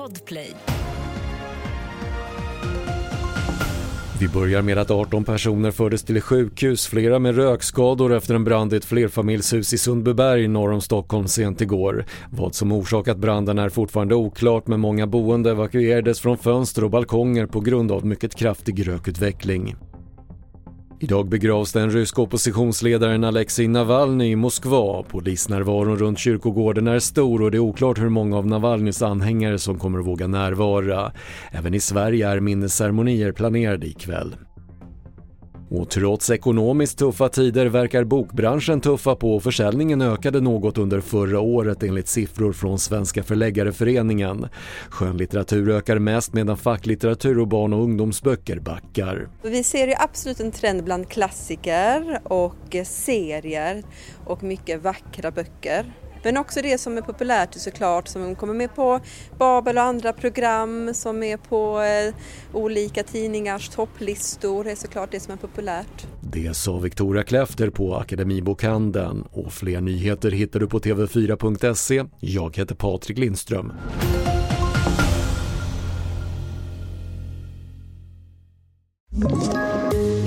Podplay. Vi börjar med att 18 personer fördes till sjukhus, flera med rökskador efter en brand i ett flerfamiljshus i Sundbyberg norr om Stockholm sent igår. Vad som orsakat branden är fortfarande oklart men många boende evakuerades från fönster och balkonger på grund av mycket kraftig rökutveckling. Idag begravs den ryska oppositionsledaren Alexej Navalny i Moskva. Polisnärvaron runt kyrkogården är stor och det är oklart hur många av Navalnys anhängare som kommer att våga närvara. Även i Sverige är minnesceremonier planerade ikväll. Och trots ekonomiskt tuffa tider verkar bokbranschen tuffa på och försäljningen ökade något under förra året enligt siffror från Svenska förläggareföreningen. Skönlitteratur ökar mest medan facklitteratur och barn och ungdomsböcker backar. Vi ser ju absolut en trend bland klassiker och serier och mycket vackra böcker. Men också det som är populärt såklart, som kommer med på Babel och andra program, som är på eh, olika tidningars topplistor, är såklart det som är populärt. Det sa Victoria Kläfter på Akademibokhandeln och fler nyheter hittar du på tv4.se. Jag heter Patrik Lindström.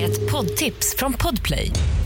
Ett poddtips från Podplay.